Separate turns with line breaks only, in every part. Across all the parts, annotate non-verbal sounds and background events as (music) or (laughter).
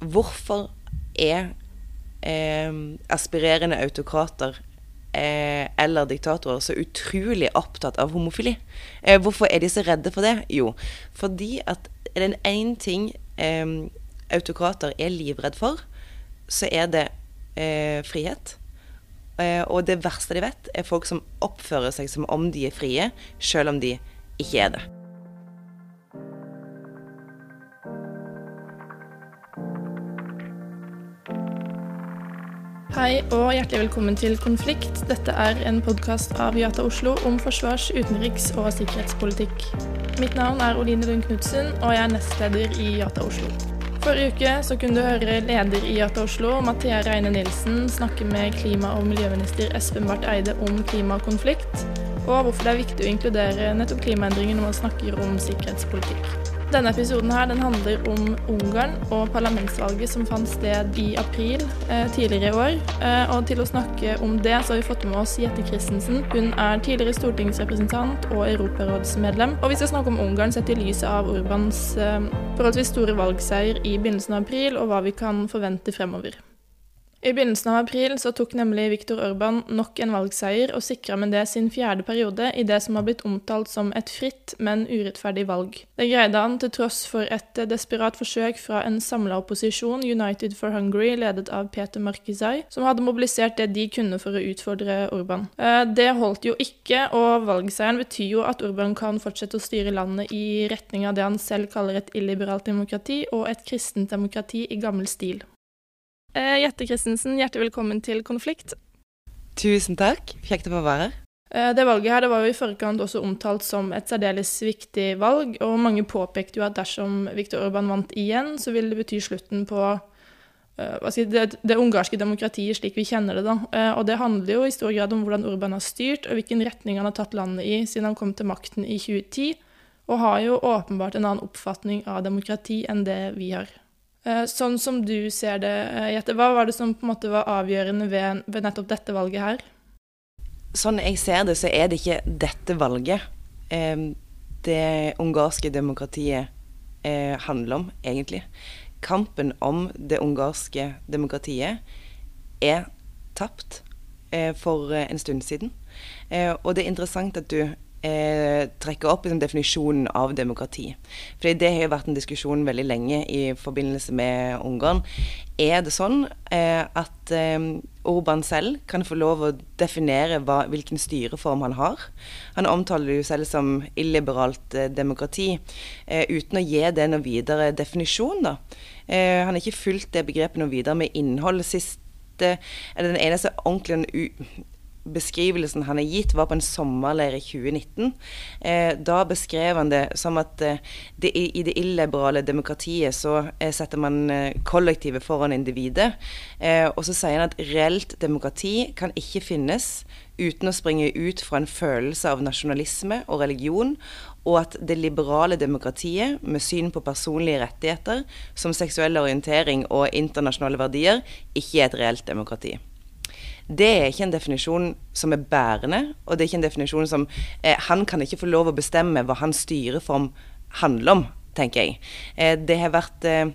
hvorfor er eh, aspirerende autokrater eh, eller diktatorer så utrolig opptatt av homofili? Eh, hvorfor er de så redde for det? Jo, fordi at det én ting eh, autokrater er livredd for, så er det eh, frihet. Eh, og det verste de vet, er folk som oppfører seg som om de er frie, selv om de ikke er det.
Hei og hjertelig velkommen til Konflikt. Dette er en podkast av Jata Oslo om forsvars-, utenriks- og sikkerhetspolitikk. Mitt navn er Oline Lund Knutsen, og jeg er nestleder i Jata Oslo. Forrige uke så kunne du høre leder i Jata Oslo, Mathea Reine Nilsen, snakke med klima- og miljøminister Espen Barth Eide om klimakonflikt, og hvorfor det er viktig å inkludere nettopp klimaendringer når man snakker om sikkerhetspolitikk. Denne episoden her, den handler om Ungarn og parlamentsvalget som fant sted i april eh, tidligere i år. Eh, og til å snakke om det, så har vi fått med oss Jette Christensen. Hun er tidligere stortingsrepresentant og europarådsmedlem. Og vi skal snakke om Ungarn sett i lyset av Urbans eh, forholdsvis store valgseier i begynnelsen av april, og hva vi kan forvente fremover. I begynnelsen av april så tok nemlig Viktor Urban nok en valgseier, og sikra med det sin fjerde periode i det som har blitt omtalt som et fritt, men urettferdig valg. Det greide han til tross for et desperat forsøk fra en samla opposisjon, United for Hungary, ledet av Peter Markizai, som hadde mobilisert det de kunne for å utfordre Urban. Eh, det holdt jo ikke, og valgseieren betyr jo at Urban kan fortsette å styre landet i retning av det han selv kaller et illiberalt demokrati og et kristent demokrati i gammel stil. Eh, Jette Christensen, hjertelig velkommen til Konflikt.
Tusen takk. Kjekt å få være her.
Eh, det valget her det var jo i forkant også omtalt som et særdeles viktig valg, og mange påpekte jo at dersom Viktor Urban vant igjen, så ville det bety slutten på uh, si, det, det, ungarske demokratiet slik vi kjenner det. da. Og det handler jo i stor grad om hvordan Urban har styrt, og hvilken retning han har tatt landet i siden han kom til makten i 2010, og har jo åpenbart en annen oppfatning av demokrati enn det vi har. Eh, sånn som du ser det, eh, Jette, hva var det som på en måte var avgjørende ved, ved, nettopp dette valget her?
Sånn jeg ser det, så er det ikke dette valget eh, det ungarske demokratiet eh, handler om, egentlig. Kampen om det ungarske demokratiet er tapt for en stund siden. Og det er interessant at du eh, trekker opp liksom, definisjonen av demokrati. Fordi det har jo vært en diskusjon veldig lenge i forbindelse med Ungarn. Er det sånn eh, at eh, Orban selv kan få lov å definere hva, hvilken styreform han har? Han omtaler det jo selv som illiberalt eh, demokrati, eh, uten å gi det noen videre definisjon. da. Eh, han har ikke fulgt det begrepet noe videre med innhold. Siste, eller Den eneste ordentlige beskrivelsen han har gitt, var på en sommerleir i 2019. Eh, da beskrev han det som at eh, det, i det illiberale demokratiet så eh, setter man eh, kollektivet foran individet. Eh, og så sier han at reelt demokrati kan ikke finnes uten å springe ut fra en følelse av nasjonalisme og religion, og at det liberale demokratiet, med syn på personlige rettigheter, som seksuell orientering og internasjonale verdier, ikke er et reelt demokrati. Det er ikke en definisjon som er bærende, og det er ikke en definisjon som eh, Han kan ikke få lov å bestemme hva hans styreform handler om, tenker jeg. Eh, det har vært eh,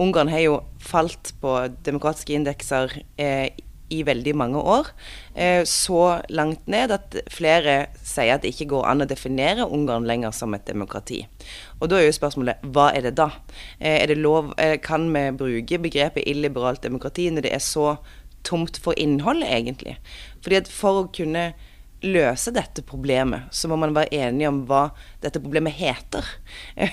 Ungarn har jo falt på demokratiske indekser eh, i veldig mange år. Eh, så langt ned at flere sier at det ikke går an å definere Ungarn lenger som et demokrati. Og da er jo spørsmålet hva er det da? Eh, er det lov, kan vi bruke begrepet illiberalt demokrati når det er så tomt for innhold, egentlig. Fordi at for å kunne løse dette problemet, så må man være enige om hva dette problemet heter.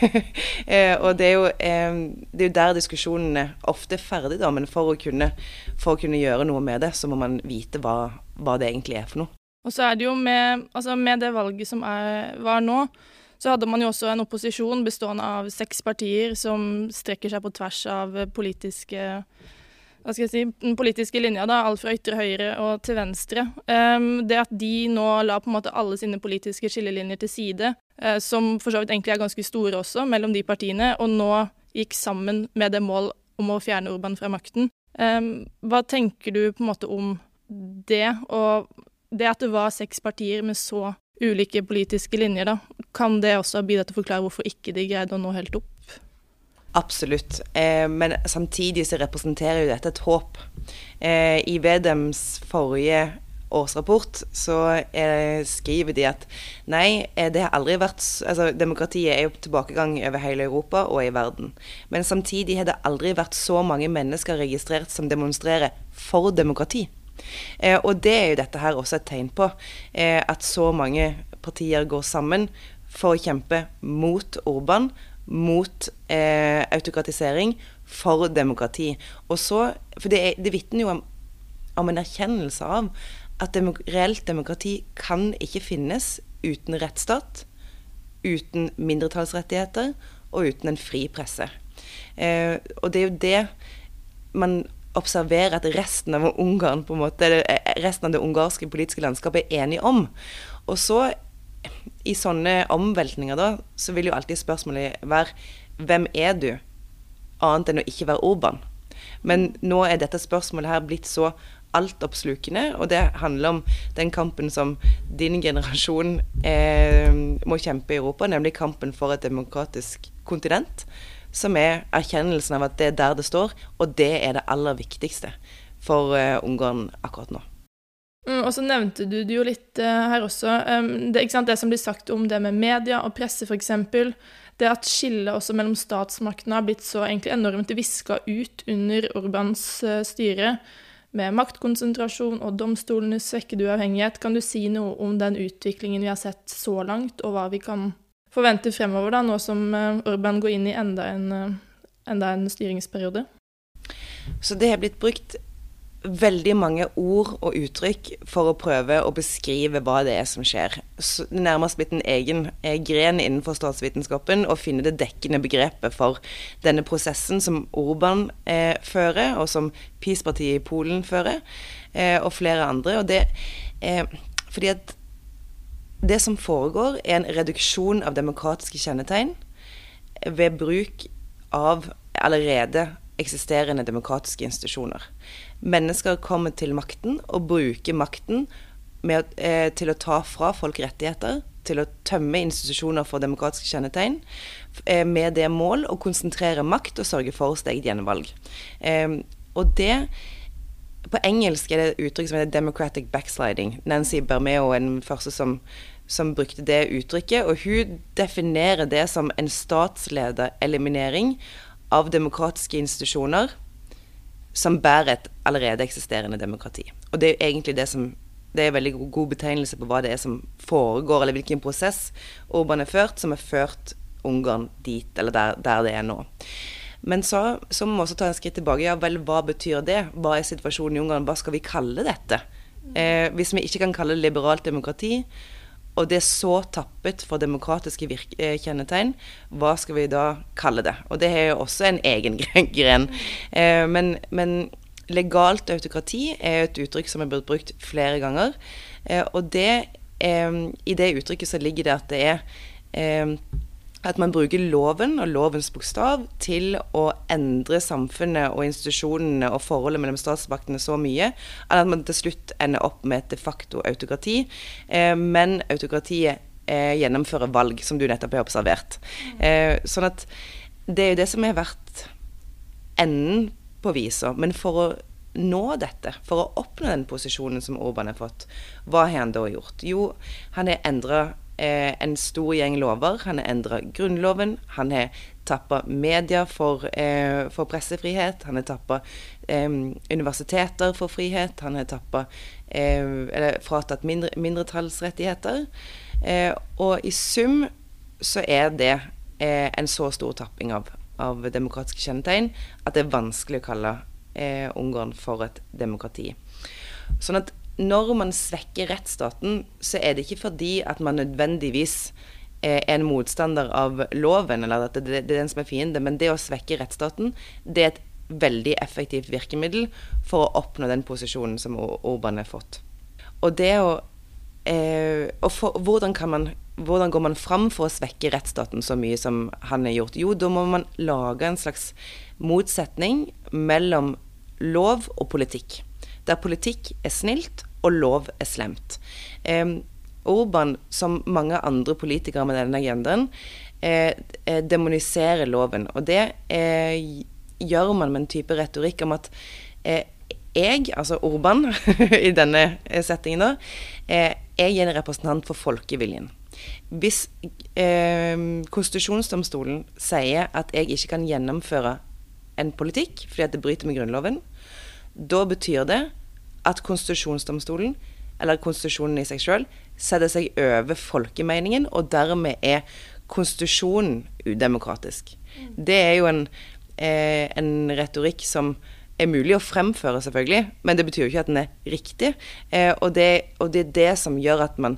(laughs) eh, og det er, jo, eh, det er, jo, der diskusjonene ofte er ferdig, da. Men for å, kunne, for å kunne, gjøre noe med det, så må man vite hva, hva det egentlig er for noe.
Og så er det jo med, altså med det valget som er, var nå, så hadde man jo også en opposisjon bestående av seks partier som strekker seg på tvers av politiske hva skal jeg si, den politiske linja, da, alt fra ytre høyre og til venstre. Um, det at de nå la på en måte alle sine politiske skillelinjer til side, uh, som for så vidt egentlig er ganske store også, mellom de partiene, og nå gikk sammen med det mål om å fjerne Urban fra makten. Um, hva tenker du på en måte om det, og det at det var seks partier med så ulike politiske linjer, da, kan det også bidra til å forklare hvorfor ikke de greide å nå helt opp?
Absolutt. Eh, men samtidig så representerer jo dette et håp. Eh, I Vedems forrige årsrapport så eh, skriver de at nei, eh, det har aldri vært altså Demokratiet er jo tilbakegang over hele Europa og i verden. Men samtidig har det aldri vært så mange mennesker registrert som demonstrerer for demokrati. Eh, og det er jo dette her også et tegn på. Eh, at så mange partier går sammen for å kjempe mot Orban, mot eh, autokratisering, for demokrati. Og så, For det, det vitner jo om, om, en erkjennelse av at demok reelt demokrati kan ikke finnes uten rettsstat, uten mindretallsrettigheter og uten en fri presse. Eh, og det er jo det man observerer at resten av Ungarn på en måte, eh, resten av det ungarske politiske landskapet er enige om. Og så, i sånne omveltninger, da, så vil jo alltid spørsmålet være hvem er du, annet enn å ikke være Orban? Men nå er dette spørsmålet her blitt så altoppslukende, og det handler om den kampen som din generasjon eh, må kjempe i Europa, nemlig kampen for et demokratisk kontinent. Som er erkjennelsen av at det er der det står, og det er det aller viktigste for eh, Ungarn akkurat nå.
Mm, og så nevnte du det jo litt uh, her også. Det, det, som blir sagt om det med media og presse, f.eks. Det at skillet også mellom statsmaktene har blitt så enormt viska ut under Orbans uh, styre med maktkonsentrasjon og domstolenes svekkede uavhengighet. Kan du si noe om den utviklingen vi har sett så langt, og hva vi kan forvente fremover, da, nå som eh, går inn i enda en, eh, enda en styringsperiode?
Så det har blitt brukt veldig mange ord og uttrykk for å prøve å beskrive hva det er som skjer. Så nærmest blitt en egen eh, gren innenfor statsvitenskapen å finne det dekkende begrepet for denne prosessen som Orban eh, fører, og som PiS-partiet i Polen fører, eh, og flere andre. Og det, eh, fordi at det som foregår, er en reduksjon av demokratiske kjennetegn ved bruk av allerede eksisterende demokratiske institusjoner. Mennesker kommer til makten og bruker makten med, eh, til å ta fra folk rettigheter, til å tømme institusjoner for demokratiske kjennetegn, eh, med det mål å konsentrere makt og sørge for sitt eget gjenvalg. Eh, og det På engelsk er det et uttrykk som heter 'democratic backsliding'. Nancy Bermeo er den første som, som brukte det uttrykket, og hun definerer det som en statsledereliminering av demokratiske institusjoner som bærer et allerede eksisterende demokrati. Og det er jo egentlig det som det er en veldig god betegnelse på hva det er som foregår, eller hvilken prosess Orban er ført, som har ført Ungarn dit, eller der, der det er nå. Men så, så må vi også ta en skritt tilbake. Ja vel, hva betyr det? Hva er situasjonen i Ungarn? Hva skal vi kalle dette? Eh, hvis vi ikke kan kalle det liberalt demokrati, og det er så tappet for demokratiske eh, kjennetegn, hva skal vi da kalle det? Og det er jo også en egen (laughs) gren. Eh, men, men, legalt autokrati er et uttrykk som er blitt brukt flere ganger. Eh, og det, eh, i det uttrykket så ligger det at det er eh, at man bruker loven og lovens bokstav til å endre samfunnet og institusjonene og forholdet mellom statsmaktene så mye at man til slutt ender opp med et de facto autokrati. Eh, men autokratiet eh, gjennomfører valg, som du nettopp har observert. Eh, sånn at det er jo det som har vært enden på visa. Men for å nå dette, for å oppnå den posisjonen som Orban har fått, hva har han da gjort? Jo, han har endra eh, en stor gjeng lover. Han har endra Grunnloven. Han har tappa media for, eh, for, pressefrihet. Han har tappa eh, universiteter for frihet. Han har tappa eh, Eller fratatt mindre, mindretallsrettigheter. Eh, og i sum så er det eh, en så stor tapping av, av, demokratiske kjennetegn at det er vanskelig å kalle Ungarn for et demokrati. Sånn at når man svekker rettsstaten, så er det ikke fordi at man nødvendigvis er en motstander av loven, eller at det, er den som er fiende, men det å svekke rettsstaten, det er et veldig effektivt virkemiddel for å oppnå den posisjonen som Orban har fått. Og det å eh, og for, hvordan, man, hvordan, går man fram for å svekke rettsstaten så mye som han har gjort? Jo, da må man lage en slags motsetning mellom lov og politikk der politikk er snilt og lov er slemt. Eh, Orban, som mange andre politikere med denne agendaen, eh, demoniserer loven. Og det eh, gjør man med en type retorikk om at eh, jeg, altså Orban (laughs) i denne settingen da, eh, jeg er en representant for folkeviljen. Hvis eh, konstitusjonsdomstolen sier at jeg ikke kan gjennomføre en politikk fordi at det bryter med Grunnloven, da betyr det at konstitusjonsdomstolen, eller konstitusjonen i seg sjøl, setter seg over folkemeningen, og dermed er konstitusjonen udemokratisk. Det er jo en, eh, en retorikk som er mulig å fremføre, selvfølgelig, men det betyr jo ikke at den er riktig. Eh, og, det, og, det, er det som gjør at man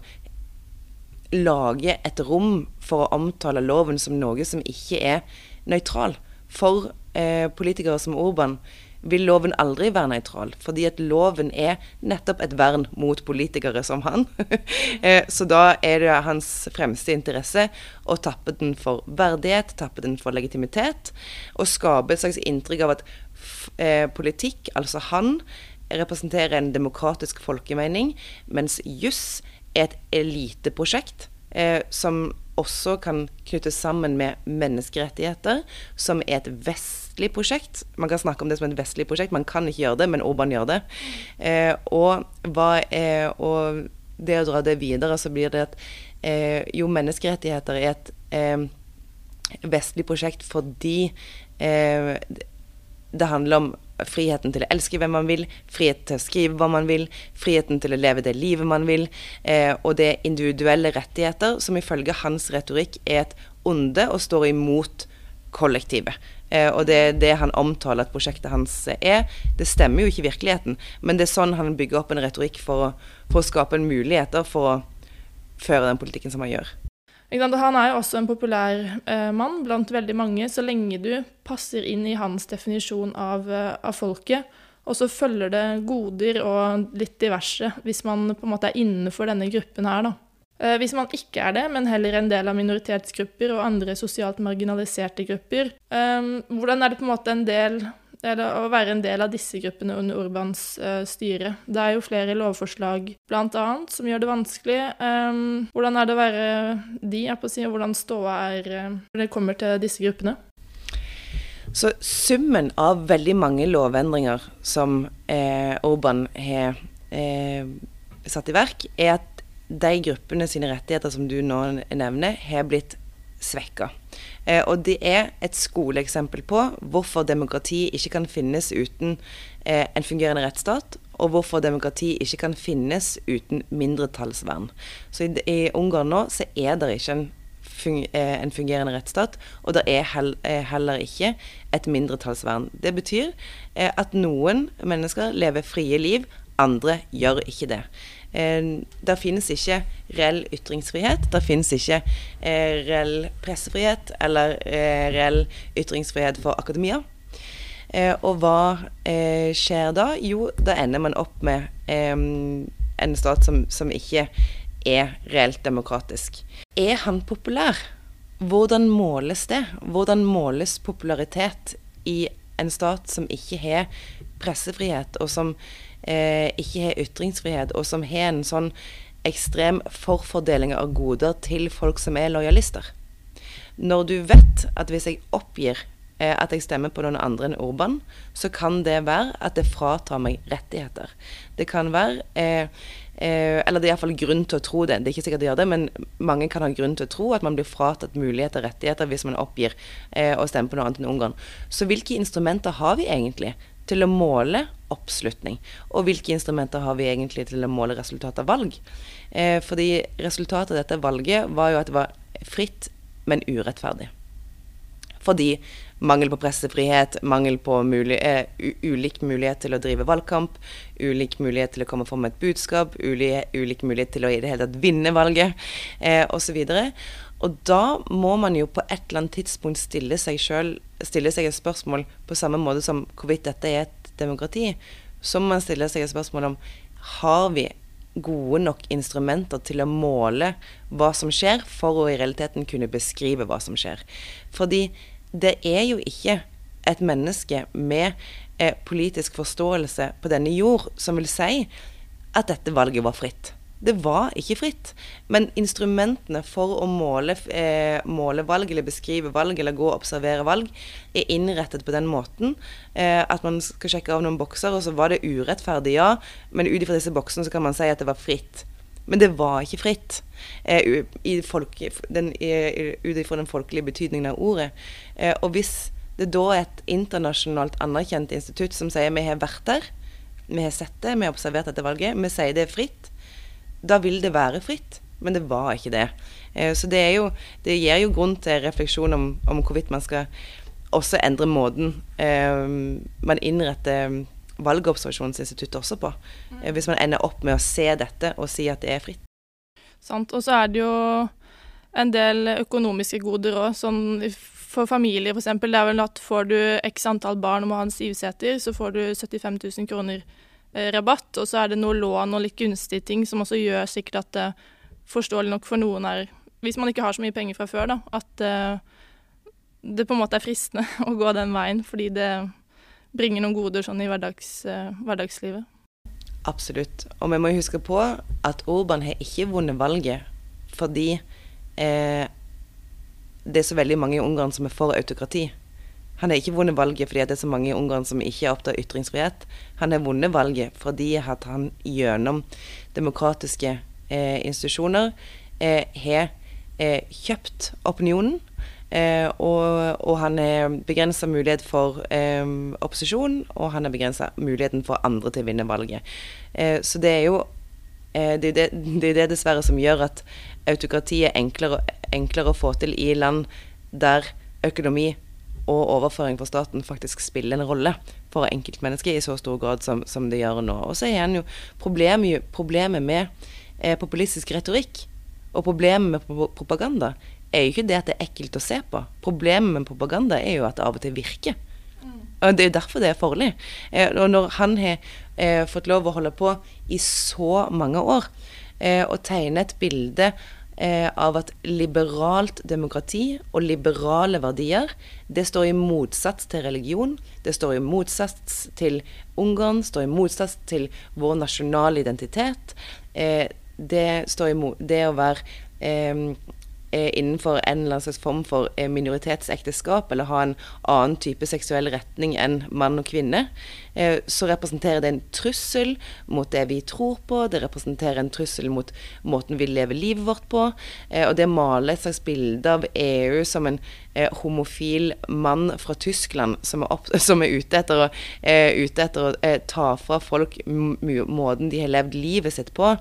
lager et rom for å omtale loven som noe som ikke er nøytral. For eh, politikere som Orban vil loven aldri være nøytral, fordi at loven er nettopp et vern mot politikere som han. (laughs) Eh, så da er det hans fremste interesse å tappe den for verdighet, tappe den for legitimitet, og skape et slags inntrykk av at eh, politikk, altså han, representerer en demokratisk folkemening, mens juss er et eliteprosjekt eh, som også kan knyttes sammen med menneskerettigheter, som er et vestlig prosjekt. Man kan snakke om det som et vestlig prosjekt, man kan ikke gjøre det, men Orban gjør det. Eh, og, hva, eh, og, det å dra det videre, så blir det at eh, jo, menneskerettigheter er et eh, vestlig prosjekt fordi eh, det handler om friheten til å elske hvem man vil, frihet til å skrive hva man vil, friheten til å leve det livet man vil, eh, og det er individuelle rettigheter som ifølge hans retorikk er et onde og står imot kollektivet. Eh, og det er det han omtaler at prosjektet hans er. Det stemmer jo ikke i virkeligheten, men det er sånn han bygger opp en retorikk for å, for å skape en muligheter for å føre den politikken som han gjør.
Han er jo også en populær eh, mann blant veldig mange, så lenge du passer inn i hans definisjon av, eh, av, folket. Og så følger det goder og litt diverse, hvis man på en måte er innenfor denne gruppen her, da. Eh, hvis man ikke er det, men heller en del av minoritetsgrupper og andre sosialt marginaliserte grupper, hvordan er det på en måte en del eller å være en del av disse gruppene under Urbans uh, styre. Det er jo flere lovforslag bl.a. som gjør det vanskelig. Um, hvordan er det å være de, er på å si, og hvordan ståa er uh, når det kommer til disse gruppene?
Så summen av veldig mange lovendringer som eh, Orban har eh, satt i verk, er at de gruppene sine rettigheter som du nå nevner, har blitt svekka. Eh, og det er et skoleeksempel på hvorfor demokrati ikke kan finnes uten eh, en fungerende rettsstat, og hvorfor demokrati ikke kan finnes uten mindretallsvern. Så i, Ungarn nå så er det ikke eh, en fungerende rettsstat, og det er hell, heller ikke et mindretallsvern. Det betyr at noen mennesker lever frie liv, andre gjør ikke det. Eh, der finnes ikke reell ytringsfrihet. Der finnes ikke eh, reell pressefrihet eller eh, reell ytringsfrihet for akademia. Og hva skjer da? Jo, da ender man opp med en stat som, som ikke er reelt demokratisk. Er han populær? Hvordan måles det? Hvordan måles popularitet i en stat som ikke har pressefrihet, og som eh, ikke har ytringsfrihet, og som har en sånn ekstrem forfordeling av goder til folk som er lojalister. Når du vet at hvis jeg oppgir eh, at jeg stemmer på noen andre enn Urban, så kan det være at det fratar meg rettigheter. Det kan være eh, eh, Eller det er iallfall grunn til å tro det. Det er ikke sikkert det gjør det, men mange kan ha grunn til å tro at man blir fratatt muligheter og rettigheter hvis man oppgir eh, å stemme på noe annet enn Ungarn. Så hvilke instrumenter har vi egentlig til å måle oppslutning. Og hvilke instrumenter har vi egentlig til å måle resultatet av valg? Eh, fordi resultatet av dette valget var jo at det var fritt, men urettferdig. Fordi mangel på pressefrihet, mangel på mulig, eh, ulik mulighet til å drive valgkamp, ulik mulighet til å komme fram med et budskap, ulik, ulik mulighet til å i det hele tatt vinne valget, eh, osv. Og da må man jo på et eller annet tidspunkt stille seg selv, stille seg et spørsmål på samme måte som hvorvidt dette er et demokrati. Så må man stille seg et spørsmål om har vi gode nok instrumenter til å måle hva som skjer, for å i realiteten kunne beskrive hva som skjer. Fordi det er jo ikke et menneske med eh, politisk forståelse på denne jord som vil si at dette valget var fritt. Det var ikke fritt. Men instrumentene for å måle, eh, måle, valg, eller beskrive valg, eller gå og observere valg, er innrettet på den måten eh, at man skal sjekke av noen bokser, og så var det urettferdig, ja. Men ut ifra disse boksene så kan man si at det var fritt. Men det var ikke fritt eh, ut ifra den folkelige betydningen av ordet. Eh, og hvis det da er et internasjonalt anerkjent institutt som sier vi har vært der, vi har sett det, vi har observert dette valget, vi sier det er fritt, da vil det være fritt. Men det var ikke det. Eh, så det, jo, det gir jo grunn til refleksjon om, om, hvorvidt man skal også endre måten eh, man innretter valgobservasjonsinstituttet også på. Mm. Eh, hvis man ender opp med å se dette og si at det er fritt.
Sant. Og så er det jo en del økonomiske goder òg. Sånn for familier, f.eks. Det er vel at får du x antall barn og må ha en syvseter, så får du 75 000 kroner rabatt. Og så er det noe lån og litt gunstige ting som også gjør sikkert at det forståelig nok for noen er Hvis man ikke har så mye penger fra før, da, at uh, det på en måte er fristende (laughs) å gå den veien fordi det bringer noen goder sånn i hverdags, hverdagslivet.
Absolutt. Og vi må huske på at Orban har ikke vunnet valget fordi eh, det er så veldig mange i Ungarn som er for autokrati. Han har ikke vunnet valget fordi det er så mange i Ungarn som ikke er opptatt av ytringsfrihet. Han har vunnet valget fordi at han gjennom demokratiske eh, institusjoner eh, har eh, kjøpt opinionen. Eh, og, og, han har begrensa mulighet for eh, opposisjon, og han har begrensa muligheten for andre til å vinne valget. Så det er jo det det, det, er det dessverre som gjør at autokrati er enklere, enklere å få til i land der økonomi og overføring fra staten faktisk spiller en rolle for enkeltmennesket i så stor grad som, som det gjør nå. Og så er jo problemet, problemet med eh, populistisk retorikk og problemet med propaganda er jo ikke det at det er ekkelt å se på. Problemet med propaganda er jo at det av og til virker. Mm. Og Det er jo derfor det er farlig. Eh, og når han har eh, fått lov å holde på i så mange år eh, og tegne et bilde eh, av at liberalt demokrati og liberale verdier, det står i motsats til religion, det står i motsats til Ungarn, står i motsats til vår nasjonale identitet. Eh, det i det å være eh, innenfor en eller annen slags form for eh, minoritetsekteskap, eller ha en annen type seksuell retning enn mann og kvinne, eh, så representerer det en trussel mot det vi tror på, det representerer en trussel mot måten vi lever livet vårt på, eh, og det maler et slags bilde av EU som en homofil mann fra Tyskland som er, opp, (laughs) som er ute, etter å, ute etter å ta fra folk måten de har levd livet sitt på.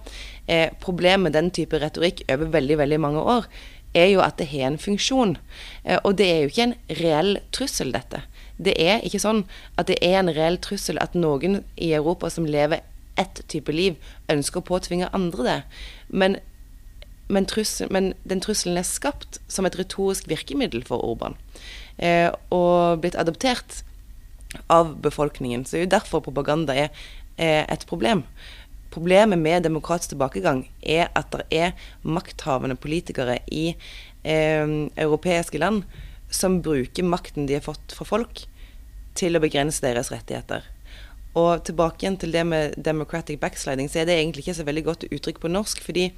problemet med den type retorikk over veldig, veldig mange år er jo at det har en funksjon. Eh, og det er jo ikke en reell trussel, dette. Det er ikke sånn at det er en reell trussel at noen i Europa som lever ett type liv, ønsker å påtvinge andre det. Men, men, trussel, men den trusselen er skapt som et retorisk virkemiddel for Orban. Eh, og blitt adoptert av befolkningen. Så det er jo derfor propaganda er, eh, et problem. Problemet med demokratisk tilbakegang er at det er makthavende politikere i eh, europeiske land som bruker makten de har fått fra folk, til å begrense deres rettigheter. Og tilbake igjen til det med democratic backsliding, så er det egentlig ikke så veldig godt uttrykk på norsk. Fordi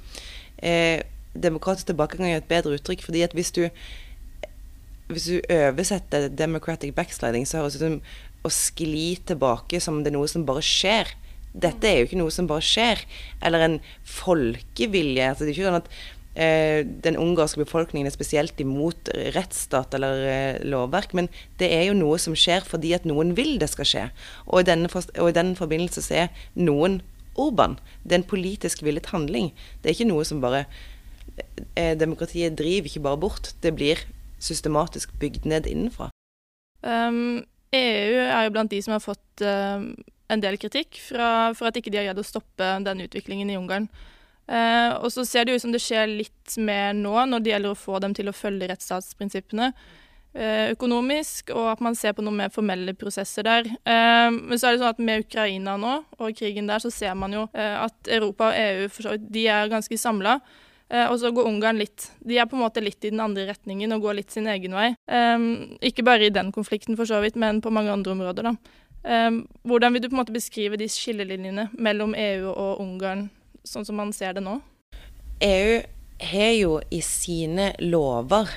eh, demokratisk tilbakegang er et bedre uttrykk. fordi at hvis du hvis du oversetter democratic backsliding, så høres det ut som å skli tilbake som det er noe som bare skjer. Dette er jo ikke noe som bare skjer, eller en folkevilje. Altså, det er ikke sånn at eh, den ungarske befolkningen er spesielt imot rettsstat eller eh, lovverk, men det er jo noe som skjer fordi at noen vil det skal skje. Og i, denne, den forbindelse så er noen Orban. Det er en politisk villet handling. Det er ikke noe som bare eh, Demokratiet driver ikke bare bort, det blir systematisk bygd ned innenfra.
Um, EU er jo blant de som har fått uh, en del kritikk fra, for at ikke de har greid å stoppe den utviklingen i Ungarn. Uh, og så ser det ut som det skjer litt mer nå når det gjelder å få dem til å følge rettsstatsprinsippene økonomisk, og at man ser på noen mer formelle prosesser der. Eh, men så er det sånn at med Ukraina nå og krigen der, så ser man jo eh, at Europa og EU for så vidt, de er ganske samla. Eh, og så går Ungarn litt De er på en måte litt i den andre retningen og går litt sin egen vei. Eh, ikke bare i den konflikten, for så vidt, men på mange andre områder, da. Hvordan vil du på en måte beskrive de skillelinjene mellom EU og Ungarn sånn som man ser det nå?
EU har jo i sine lover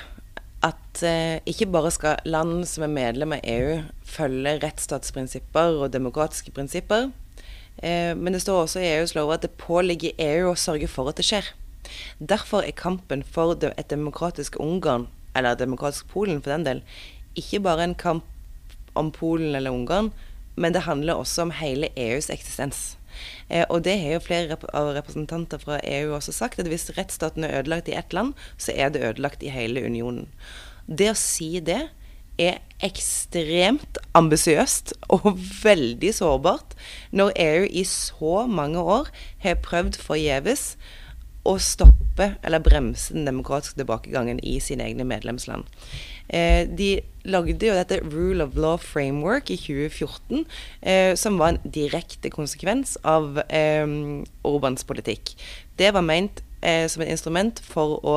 at eh, ikke bare skal land som er medlem av EU følge rettsstatsprinsipper og demokratiske prinsipper, eh, men det står også i EUs lover at det påligger EU å sørge for at det skjer. Derfor er kampen for et demokratisk Ungarn, eller demokratisk Polen for den del, ikke bare en kamp om Polen eller Ungarn, men det handler også om hele EUs eksistens. Eh, og det har jo flere rep av representanter fra EU også sagt, at hvis rettsstaten er ødelagt i ett land, så er det ødelagt i hele unionen. Det å si det er ekstremt ambisiøst og (laughs) veldig sårbart når EU i så mange år har prøvd forgjeves å stoppe eller bremse den demokratiske tilbakegangen i sine egne medlemsland. Eh, de lagde jo dette Rule of Law Framework i 2014, eh, som var en direkte konsekvens av eh, Orbans politikk. Det var ment eh, som et instrument for å,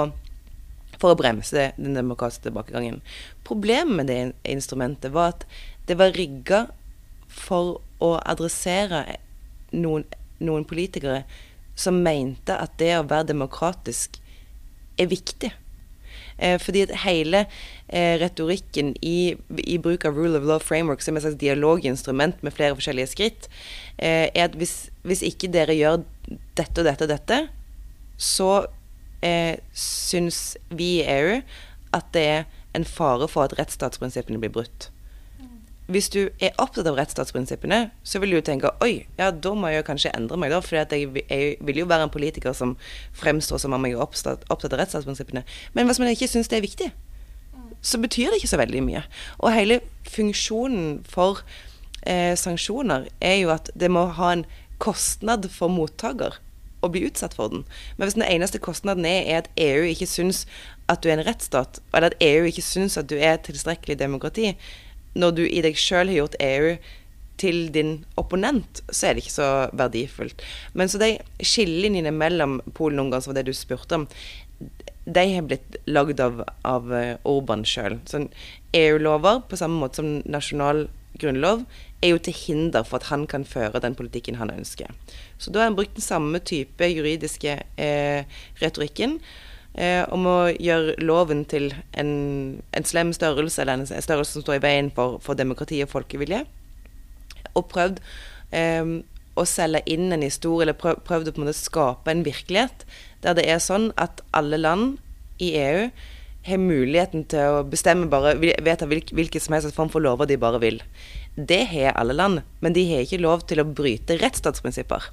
for å bremse den demokratiske tilbakegangen. Problemet med det instrumentet var at det var rigga for å adressere noen, noen politikere som mente at det å være demokratisk er viktig. Eh, fordi at hele eh, retorikken i, i, bruk av rule of law framework som et slags dialoginstrument med flere forskjellige skritt, eh, er at hvis, hvis, ikke dere gjør dette og dette og dette, så eh, syns vi i EU at det er en fare for at rettsstatsprinsippene blir brutt hvis du er opptatt av rettsstatsprinsippene, så vil du tenke oi, ja, da må jeg kanskje endre meg, da. For jeg, vil jo være en politiker som fremstår som om jeg er opptatt, opptatt av rettsstatsprinsippene. Men hvis man ikke syns det er viktig, så betyr det ikke så veldig mye. Og hele funksjonen for eh, sanksjoner er jo at det må ha en kostnad for mottaker å bli utsatt for den. Men hvis den eneste kostnaden er, er at EU ikke syns at du er en rettsstat, eller at EU ikke syns at du er tilstrekkelig demokrati, når du i deg sjøl har gjort EU til din opponent, så er det ikke så verdifullt. Men så de skillelinjene mellom Polen og Ungarn, som var det du spurte om, de har blitt lagd av, av eh, Orban sjøl. EU-lover, på samme måte som nasjonal grunnlov, er jo til hinder for at han kan føre den politikken han ønsker. Så da har han brukt den samme type juridiske eh, retorikken om å gjøre loven til en, en, slem størrelse, eller en størrelse som står i veien for, for demokrati og folkevilje. Og prøvd eh, å selge inn en historie, eller prøv, prøvd å på en måte skape en virkelighet der det er sånn at alle land i EU har muligheten til å bestemme bare vedta hvilken som helst form for lover de bare vil. Det har alle land, men de har ikke lov til å bryte rettsstatsprinsipper.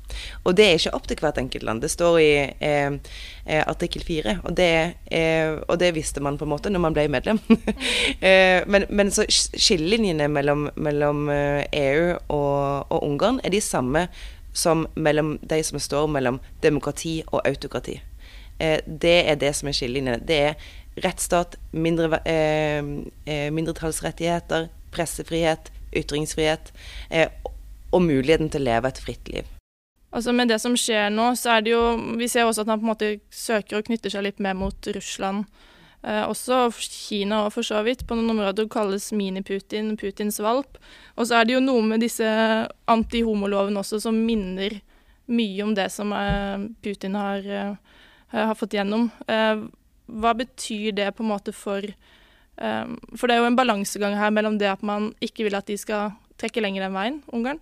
Og det er ikke opp til hvert enkelt land. Det står i eh, eh artikkel fire, og, eh, og, det visste man på en måte når man ble medlem. (laughs) eh, men, men, så skillelinjene mellom, mellom EU eh, e og, og Ungarn er de samme som mellom de som står mellom demokrati og autokrati. Eh, det er det som er skillelinjene. Det er rettsstat, mindre, mindretallsrettigheter, pressefrihet, ytringsfrihet eh, og muligheten til å leve et fritt liv.
Altså Med det som skjer nå, så er det jo Vi ser også at han på en måte søker og knytter seg litt mer mot Russland. Eh, også Kina og for så vidt. På noen områder kalles mini-Putin Putins valp. Og så er det jo noe med disse anti-homolovene også som minner mye om det som eh, Putin har, eh, har fått gjennom. Eh, hva betyr det på en måte for Um, for det er jo en balansegang her mellom det at man ikke vil at de skal trekke lenger den veien, Ungarn,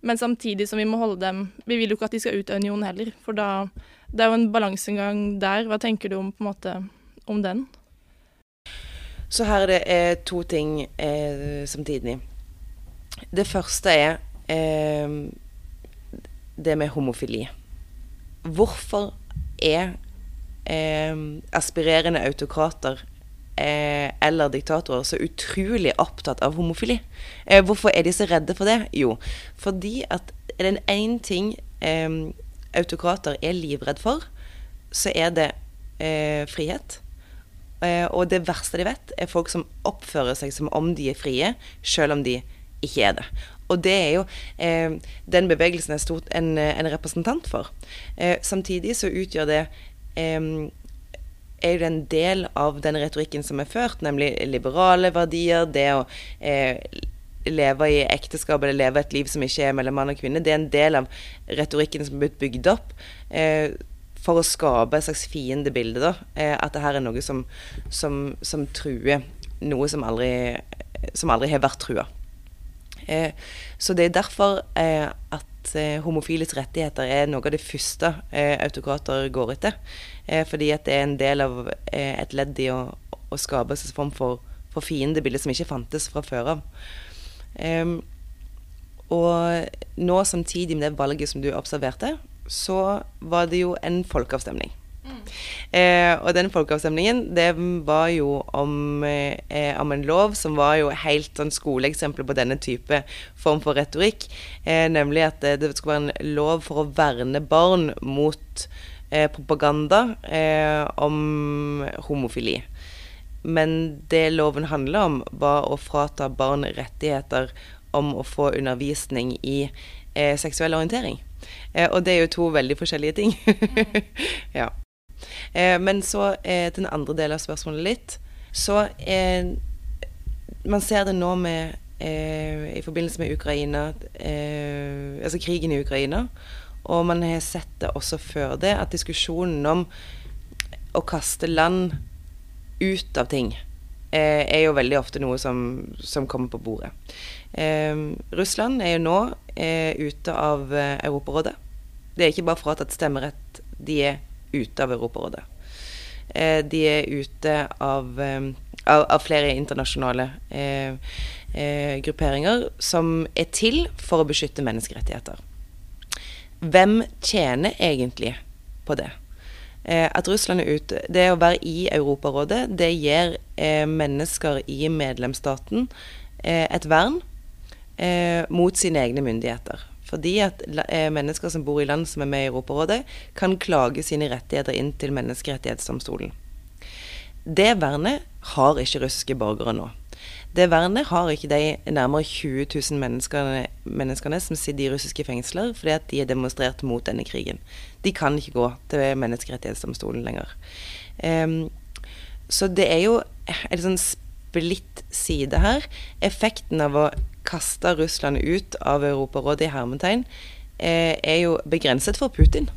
men samtidig som vi må holde dem Vi vil jo ikke at de skal ut av unionen heller, for da Det er jo en balansegang der. Hva tenker du om, på en måte, om den?
Så her er det eh, to ting eh, samtidig. Det første er eh, det med homofili. Hvorfor er eh, aspirerende autokrater eh, eller diktatorer så utrolig opptatt av homofili. Eh, hvorfor er de så redde for det? Jo, fordi at er det én ting eh, autokrater er livredd for, så er det eh, frihet. Eh, og det verste de vet, er folk som oppfører seg som om de er frie, selv om de ikke er det. Og det er jo eh, den bevegelsen er stort en, en representant for. Eh, samtidig så utgjør det eh, er jo en del av den retorikken som er ført, nemlig liberale verdier, det å eh, leve i ekteskap eller leve et liv som ikke er mellom mann og kvinne. Det er en del av retorikken som er blitt bygd opp eh, for å skape et slags fiendebilde. da, eh, At det her er noe som, som, som truer noe som aldri, som aldri har vært trua. Eh, så det er derfor eh, at eh, homofiles rettigheter er noe av det første eh, autokrater går etter. fordi at det er en del av et ledd i å, å skape en form for, for fiendebilde som ikke fantes fra før av. Um, og nå samtidig med det valget som du observerte, så var det jo en folkeavstemning. Mm. Eh, og den folkeavstemningen det var jo om, eh, om, en lov som var jo helt sånn skoleeksempel på denne type form for retorikk. Eh, nemlig at det, det, skulle være en lov for å verne barn mot eh, propaganda eh, om homofili. Men det loven handler om, var å frata barn rettigheter om å få undervisning i eh, seksuell orientering. Eh, og det er jo to veldig forskjellige ting. (laughs) ja. Eh, men så eh, den andre delen av spørsmålet litt. Så eh, Man ser det nå med eh, i forbindelse med Ukraina, altså krigen i Ukraina. Og man har sett det også før det, at diskusjonen om å kaste land ut av ting, eh, er jo veldig ofte noe som, som kommer på bordet. Eh, Russland er jo nå eh, ute av eh, Europarådet. Det er ikke bare fratatt stemmerett, de er ute av Europarådet. Eh, de er ute av, eh, av, av flere internasjonale grupperinger som er til for å beskytte menneskerettigheter. Hvem tjener egentlig på det? Eh, at Russland er ute Det å være i Europarådet, det gir eh, mennesker i medlemsstaten eh, et vern eh, mot sine egne myndigheter. Fordi at eh, mennesker som bor i land som er med i Europarådet, kan klage sine rettigheter inn til Menneskerettighetsdomstolen. Det vernet har ikke russiske borgere nå. Det vernet har ikke de nærmere 20 000 menneskene, menneskene som sitter i russiske fengsler fordi at de har demonstrert mot denne krigen. De kan ikke gå til Menneskerettighetsdomstolen lenger. Um, så det er jo en sånn splitt side her. Effekten av å kaste Russland ut av Europarådet i hermetegn eh, er jo begrenset for Putin.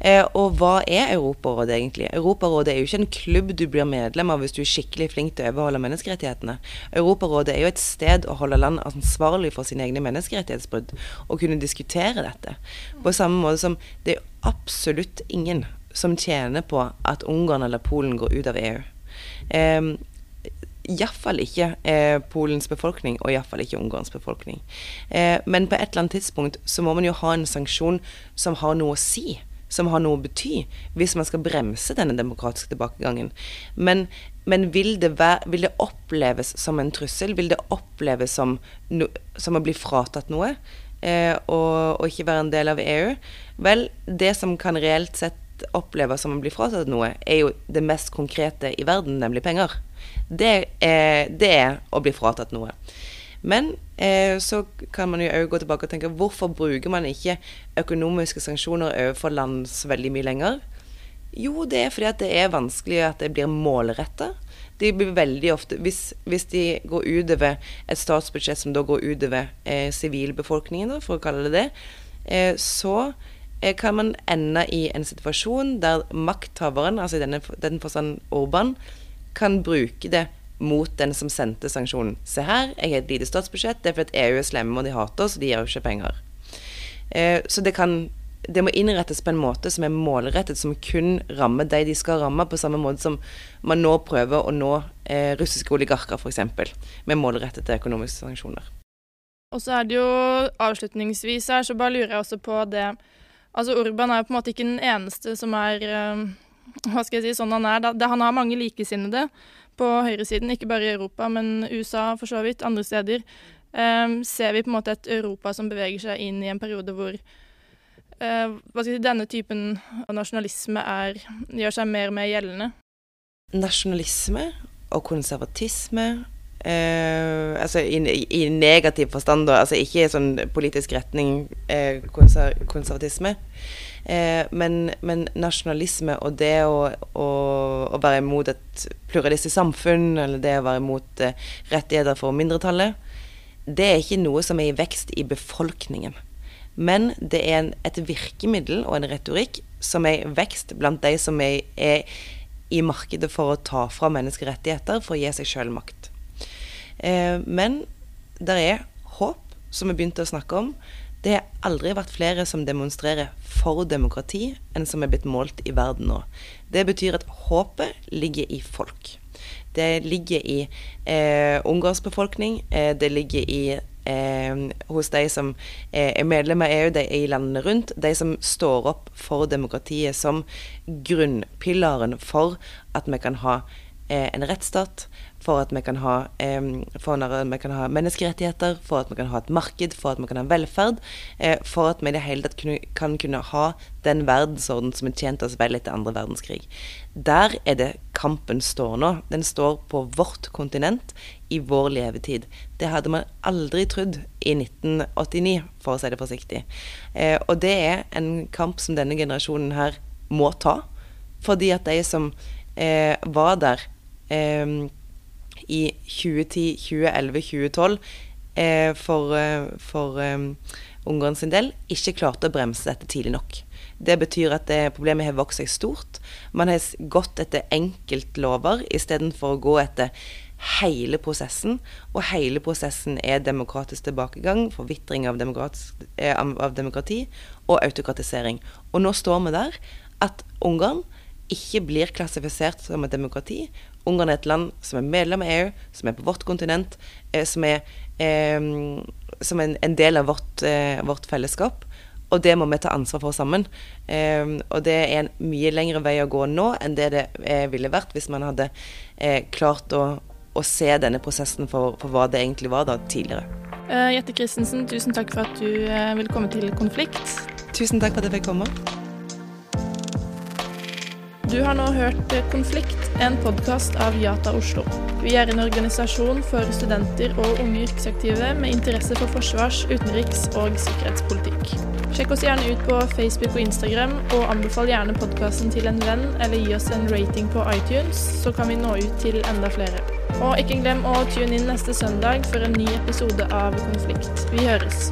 Eh, og hva er Europarådet egentlig? Europarådet er jo ikke en klubb du blir medlem av hvis du er skikkelig flink til å overholde menneskerettighetene. Europarådet er jo et sted å holde land ansvarlig for sine egne menneskerettighetsbrudd, og kunne diskutere dette. På samme måte som det er absolutt ingen som tjener på at Ungarn eller Polen går ut av EU. Eh, Iallfall ikke eh, Polens befolkning, og iallfall ikke Ungarns befolkning. Eh, men på et eller annet tidspunkt så må man jo ha en sanksjon som har noe å si som har noe å bety, hvis man skal bremse denne demokratiske tilbakegangen. Men, men vil, det være, vil, det oppleves som en trussel? Vil det oppleves som, no, som å bli fratatt noe? Eh, og, og, ikke være en del av EU? Vel, det som kan reelt sett oppleves som å bli fratatt noe, er jo det mest konkrete i verden, nemlig penger. Det er, det er å bli fratatt noe. Men eh, så kan man jo òg gå tilbake og tenke hvorfor bruker man ikke økonomiske sanksjoner overfor land veldig mye lenger? Jo, det er fordi at det er vanskelig at det blir målretta. De blir veldig ofte hvis, hvis, de går utover et statsbudsjett som da går utover eh, sivilbefolkningen, eh, for å kalle det det, eh, så kan man ende i en situasjon der makthaveren, altså i den forstand Orban, kan bruke det mot den som sendte sanksjonen. Se her, jeg har et lite statsbudsjett. Det er fordi EU er slemme og de hater oss, og de gir jo ikke penger. Eh, så det kan det må innrettes på en måte som er målrettet, som kun rammer de de skal ramme, på samme måte som man nå prøver å nå eh, russiske oligarker, f.eks., med målrettede økonomiske sanksjoner.
Og så er det jo avslutningsvis her, så bare lurer jeg også på det Altså Urban er jo på en måte ikke den eneste som er eh, Hva skal jeg si, sånn han er. Det, han har mange likesinnede på høyresiden, ikke bare i Europa, men USA for så vidt, andre steder, um, ser vi på en måte et Europa som beveger seg inn i en periode hvor uh, si, denne typen av nasjonalisme er, gjør seg mer og mer gjeldende.
Nasjonalisme og konservatisme uh, altså i, i, negativ forstand, da, altså ikke i sånn politisk retning uh, konser konservatisme. Eh, men, men, nasjonalisme og det å, å, å, være imot et pluralistisk samfunn, eller det å være imot eh, rettigheter for mindretallet, det er ikke noe som er i vekst i befolkningen. Men det er en, et virkemiddel og en retorikk som er i vekst blant de som er, er i markedet for å ta fra menneskerettigheter for å gi seg sjøl makt. Eh, men det er håp, som vi begynte å snakke om. Det har aldri vært flere som demonstrerer for demokrati enn som er blitt målt i verden nå. Det betyr at håpet ligger i folk. Det ligger i eh, Ungarns befolkning, eh, det ligger i eh, hos de som er medlem av EU de i landene rundt, de som står opp for demokratiet som grunnpilaren for at vi kan ha eh, en rettsstat, for at vi kan ha, vi kan ha menneskerettigheter, for at vi kan ha et marked, for at vi kan ha velferd, eh, for at vi i det hele tatt kan kunne ha den verdensorden som har tjent oss vel etter andre verdenskrig. Der er det kampen står nå. Den står på vårt kontinent, i vår levetid. Det hadde man aldri trodd i 1989, for å si det forsiktig. Eh, og det er en kamp som denne generasjonen her må ta, fordi at de som eh, var der eh, i 2010, 2011, 2012 eh, for, eh, for um, Ungarn sin del ikke klarte å bremse dette tidlig nok. Det betyr at det, problemet har vokst seg stort. Man har gått etter enkeltlover istedenfor å gå etter hele prosessen. Og hele prosessen er demokratisk tilbakegang, forvitring av, eh, av demokrati og autokratisering. Og nå står vi der at Ungarn ikke blir klassifisert som et demokrati, Ungarn er et land som er medlem av EU, som er på vårt kontinent, eh, som er, eh, som er en, en, del av vårt, eh, vårt, fellesskap. Og det må vi ta ansvar for sammen. Eh, og det er en mye lengre vei å gå nå enn det det eh, ville vært hvis man hadde eh, klart å, å, se denne prosessen for, for, hva det egentlig var da tidligere.
Jette Christensen, tusen takk for at du ville komme til Konflikt.
Tusen takk for at jeg fikk komme.
Du har nå hørt Konflikt, en podkast av Jata Oslo. Vi er en organisasjon for studenter og unge yrkesaktive med interesse for forsvars-, utenriks- og sikkerhetspolitikk. Sjekk oss gjerne ut på Facebook og Instagram, og anbefal gjerne podkasten til en venn, eller gi oss en rating på iTunes, så kan vi nå ut til enda flere. Og ikke glem å tune inn neste søndag for en ny episode av Konflikt. Vi høres.